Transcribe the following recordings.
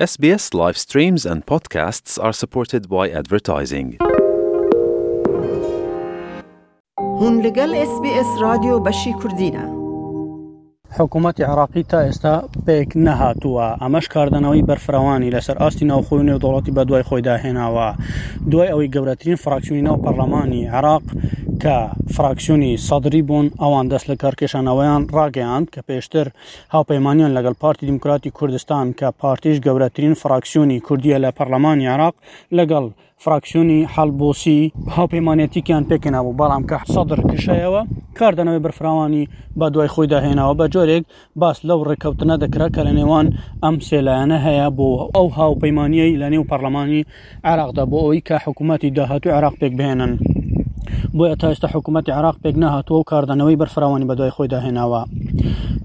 SBS live streams and podcasts are supported by advertising. هون لەگەڵ SBS رادیۆ بەشی کوردینە. حکوومەتی عراقی تا ئێستا پێک نەهاتووە ئەمەش کاردانەوەی بەرفراوانی لەسەر ئاستی ناوخۆی نێودوڵەتی بە دوای خۆیدا هێناوە دوای ئەوەی گەورەترین فراکسیۆنی ناو پەرلەمانی عراق کە فراکسیۆنی سەدری بوون ئەوان دەست لە کارکێشانەوەیان ڕاگەیاند کە پێشتر هاوپەیمانیان لەگەڵ پارتی دیموکراتی کوردستان کە پارتیش گەورەترین فراکسیۆنی کوردیە لە پەرلەمانی عێراق لەگەڵ فراکسیۆنی حەڵبۆسی هاوپەیمانەتیکیان پێکەنابوو بەڵام کە سەدر کشایەوە کاردانەوەی بەرفراوانی بە دوای خۆیدا هێناوە بە جۆرێک باس لەو ڕێککەوتنە دەکرا کە لە نێوان ئەم سێلایەنە هەیە بۆ ئەو هاوپەیمانیەی لە نێو پەرلەمانی عێراقدا بۆ ئەوەی کە حکوومەتی داهاتوو عێراق پێک بهێنن بۆیە تا ئێستا حکوومەتی عراق پێک نەهاتووە و کاردانەوەی بەرفراوانی بەدوای خۆیدا هێناوە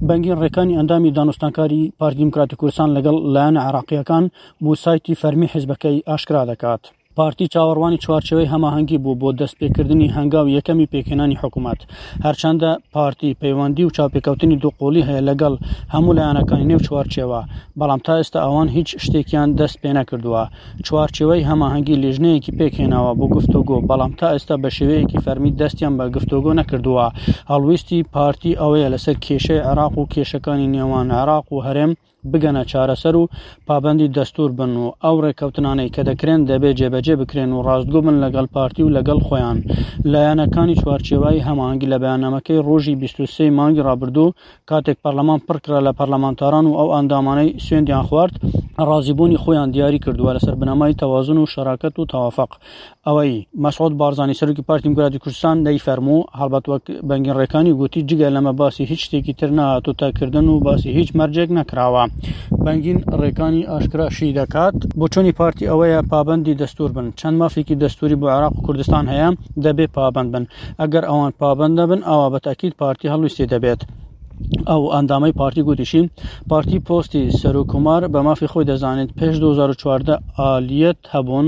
بەنگین ڕێکانی ئەندامی دانوستانکاری پارتی دیموکراتی کوردستان لەگەڵ لایەنە عراقیەکان بۆ سایتی فەرمی حیزبەکەی ئاشکرا دەکات پارتی چاوەڕوانی چوارچێوەی هەماهەنگی بوو بۆ دەستپێکردنی هەنگاوی یەکەمی پێکهێنانی حکوومەت هەرچەندە پارتی پەیوەندی و چاوپێکەوتنی دوو قۆڵی هەیە لەگەڵ هەموو لایەنەکانی نێو چوارچێوە، بەڵام تا ئێستا ئەوان هیچ شتێکیان دەست پێنەکردووە. چوارچێوەی هەماهەنگی لیژنەیەکی پێکهێناوە بۆ گفتۆگۆ، بەڵام تا ئێستا بە شێوەیەکی فەرمی دەستیان بە گفتۆگۆ نەکردووە. هەڵویستی پارتی ئەوەیە لەسەر کێشەی عێراق و کێشەکانی نێوان عێراق و هەرێم، بگەنە چارەسەر و پابەندی دەستوور بن و ئەو ڕێککەوتنانەی کە دەکرێن دەبێ جێبەجێ بکرێن و ڕاستگۆ بن لەگەڵ پارتی و لەگەڵ خۆیان. لایەنەکانی چوارچێوەی هەماهەنگی لە بەیاننامەکەی ڕۆژی بیست و سێ ی مانگی ڕابردوو کاتێک پەڕلەمان پڕ کرا لە پەڕلەمانتاران و ئەو ئەندامانەی سوێندیان خوارد، ڕازیبوونی خۆیان دیاری کردووە لەسەر بنەمای تەوازن و شەراکەت و تەوافەق ئەوەی مەسعود بارزانی سەرۆکی پارتی دیموکراتی کوردستان دەیفەرموو، هەڵبەت وەک بەنگین ڕێکانی گوتی جگە لەمە باسی هیچ شتێکی تر نەهاتۆتە کردن و باسی هیچ مەرجێک نەکراوە. بەنگین ڕێکانی ئاشکراشی دەکات، بۆچوونی پارتی ئەوەیە پابەندی دەستوور بن، چەند مافێکی دەستووری بۆ عێراق و کوردستان هەیە دەبێ پابەند بن، ئەگەر ئەوان پابەند نەبن ئەوا بە تەئکید پارتی هەڵویستی دەبێت. ئەو ئەندامەی پارتی گوتیشی، پارتی پۆستی سەرۆککۆمار بە مافی خۆی دەزانێت، پێش دوو هەزار و چواردە ئالیەت هەبوون،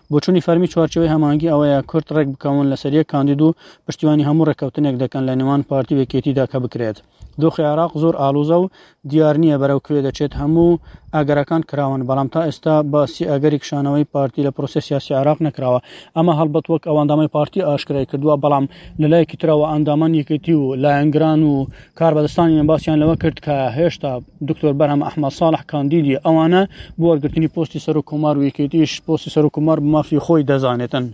بۆچوونی فەرمی چوارچێوەی هەماهەنگی ئەوەیە کورد ڕێک بکەون لەسەر یەک کاندید و پشتیوانی هەموو ڕێککەوتنێک دەکەن لە نێوان پارتی و یەکێتیدا کە بکرێت. دۆخی عێراق زۆر ئاڵوزە و دیار نییە بەرەو کوێ دەچێت، هەموو ئەگەرەکان کراون، بەڵام تا ئێستا باسی ئەگەری کشانەوەی پارتی لە پرۆسەی سیاسی عێراق نەکراوە، ئەمە هەڵبەت وەک ئەوەندامەی پارتی ئاشکرای کردووە، بەڵام لەلایەکی ترەوە ئەندامان یەکێتی و لایەنگران و کاربەدەستانیان باسیان لەوە کرد کە هێشتا دکتۆر بەرهەم ئەحمە ساڵح کاندیدی ئەوانە بۆ وەرگرتنی پۆستی سەر و کۆمار و یەکێتیش پۆستی سەر و کۆمار بمافی خۆی دەزانێتن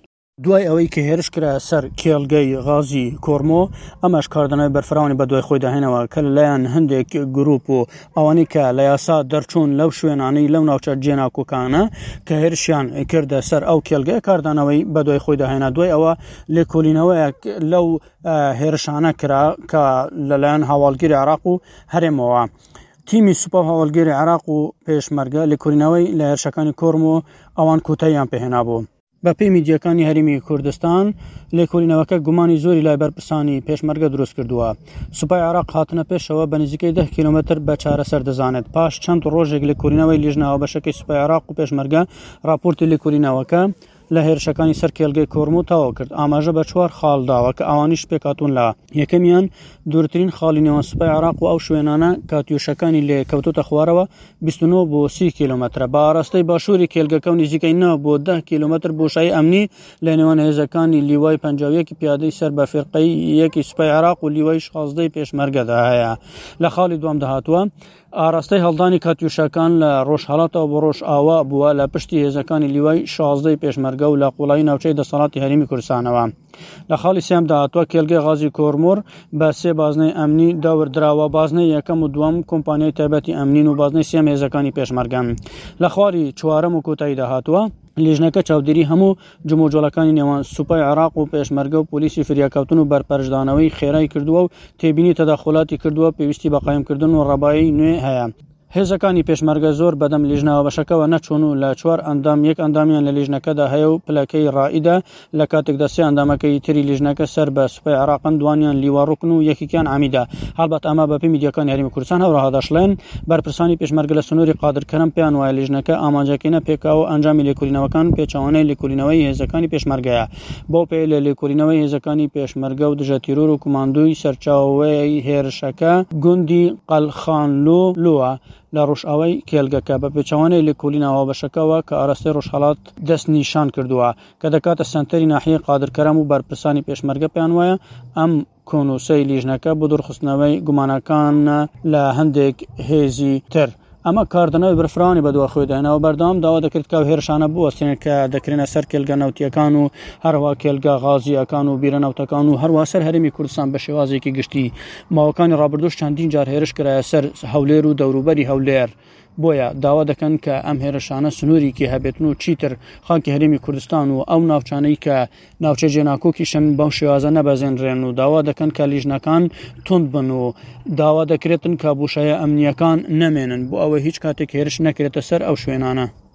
دوای ئەوەی کە هێرش کرا سەر کێڵگەی غازی کۆرمۆ ئەمەش کاردانەوەی بەرفراوانی بە دوای خۆی داهێنەوە کە لەلایەن هەندێک گروپ و ئەوانەی کە لە یاسا دەرچوون لەو شوێنانەی لەو ناوچە جێناکۆکانە کە هێرشیان کردە سەر ئەو کێلگەیە کاردانەوەی بە دوای خۆی داهێنا دوای ئەوە لێکۆلینەوەیەک لەو هێرشانە کرا کە لەلایەن هاواڵگیری عراق و هەرێمەوە تیمی سوپا و هەوڵگەری عراق و پێشمەرگە لێکۆلینەوەی لە هێرشەکانی کۆرم و ئەوان کۆتاییان پێهێنا بوو. بە پێی میدیەکانی هەرمی کوردستان لێکۆلینەوەکە گومانی زۆری لای بەرپرسانی پێشمەرگە دروست کردووە سوپای عراق هاتنە پێشەوە بە نزیکەی ده کیلومتر بە چارەسەر دەزانێت پاش چەند ڕۆژێک لێکۆلینەوەی لیژناوە بەشەکەی سوپای عراق و پێشمەرگە راپۆرتی لێکۆلینەوەکە لە هێرشەکانی سەر کێلگەی کۆرمۆ تاوە کرد ئاماژە بە چوار خاڵ داوە کە ئەوانیش پێکهاتوون لە یەکەمیان دوورترین خاڵی نێوان سوپای عێراق و ئەو شوێنانە کاتیۆشەکانی لێ کەوتۆتە خوارەوە بیست و نۆ بۆ سی کیلۆمەترە بە ئاراستەی باشووری کێلگەکە و نزیکەی نا بۆ دە کیلۆمەتر بۆشایی ئەمنی لە نێوان هێزەکانی لیوای پەنجا و یەکی پیادەی سەر بە فیرقەی یەکی سوپای عێراق و لیوای شازدەی پێشمەرگەدا هەیە لە خاڵی دووەمدا هاتووە ئاراستەی هەڵدانی کاتیوشاکان لە ڕۆژهەڵاتەوە بۆ ڕۆژئاوا بووە لە پشتی هێزەکانی لیوای شازدەی پێشمەرگە و لە قوڵایی ناوچەی دەسەڵاتی هەرێمی کوردستانەوە لە خاڵی سیام داهاتوە کێلگەی غازی کۆرمۆر بە سێ بازنەی ئەمنی داوردراوە بازنەی یەکەم و دووەم کۆمپانیای تایبەتی ئەمنین و بازنەی سێم هێزەکانی پێشمەرگەن لە خاڵی چوارەم و کۆتایی داهاتوە لیژنەکە چاودێری هەموو جموجۆڵەکانی نێوان سوپای عێراق و پێشمەرگە و پۆلیسی فریاکەوتن و بەرپەرچدانەوەی خێرای کردووە و تێبینی تەداخولاتی کردووە پێویستی بە قایمکردن و ڕەبایی نوێ هەیە. هێزەکانی پێشمەرگە زۆر بەدەم لیژنە بەشەکەوە نەچوون و لە چوار ئەندام یەک ئەندامیان لە لیژنەکەدا هەیە و پلەکەی ڕائیدە لە کاتێکدا سێ ئەندامەکەی تری لیژنەکە سەر بە سوپای عێراقن دوانیان لیوا ڕوکن و یەکێکیان عمیدە هەڵبەت ئەمە بەپی میدیەکانی هەرمی کوردستان هەوراها دەشڵێن بەرپرسانی پێشمەرگە لە سنووری قادرکەرم پێیان وایە لیژنەکە ئامانجەکەینە پێکاو ئەنجامی لێکولینەوەکان پێچوانەی لێکولینەوەی هێزەکانی پێشمەرگەیە بەو پێ لە لێکولینەوەی هێزەکانی پێشمەرگە و دژە تیرۆر و کوماندوی سەرچاوەی هێرشەکە گوندی قەلخانلو لوە لە ڕۆژئاوای کێلگەکە بە پێچوانەی لێکولینەوە بەشەکەوە کە ئاراستەی ڕۆژهەڵات دەست نیشان کردووە کە دەکاتە سەنتەری ناحیەی قادرکەرەم و بەرپرسانی پێشمەرگە پێیان وایە ئەم کۆنووسەی لیژنەکە بۆ دوورخستنەوەی گومانەکانە لە هەندێک هێزی تر. ئەمە کاردانەوەی بەرفراوانی بەدوا خۆیدا هێنا و بەردەوام داوا دەکرد کە ئەو هێرشانە بوەستێنێت کە دەکرێنە سەر کێلگە نەوتییەکان و هەروەها کێلگە غازییەکان و بیرە نەوتەکان و هەروەها سەر هەرێمی کوردستان بە شێوازێکی گشتی ماوەکانی ڕابردووش چەندین جار هێرش کرایە سەر هەولێر و دەوروبەری هەولێر بۆیە داوا دەکەن کە ئەم هێرشانە سنووریکی هەبێتن و چیتر خاکی هەرێمی کوردستان و ئەو ناوچانەی کە ناوچە جێناکۆکیشن بەو شێوازە نەبەزێنرێن و داوا دەکەن کە لیژنەکان تند بن و داوا دەکرێتن کە بوشایە ئەمنیەکان نەمێنن بۆ ئەوەی هیچ کاتێک هێرش نەکرێتە سەر ئەو شوێنانە.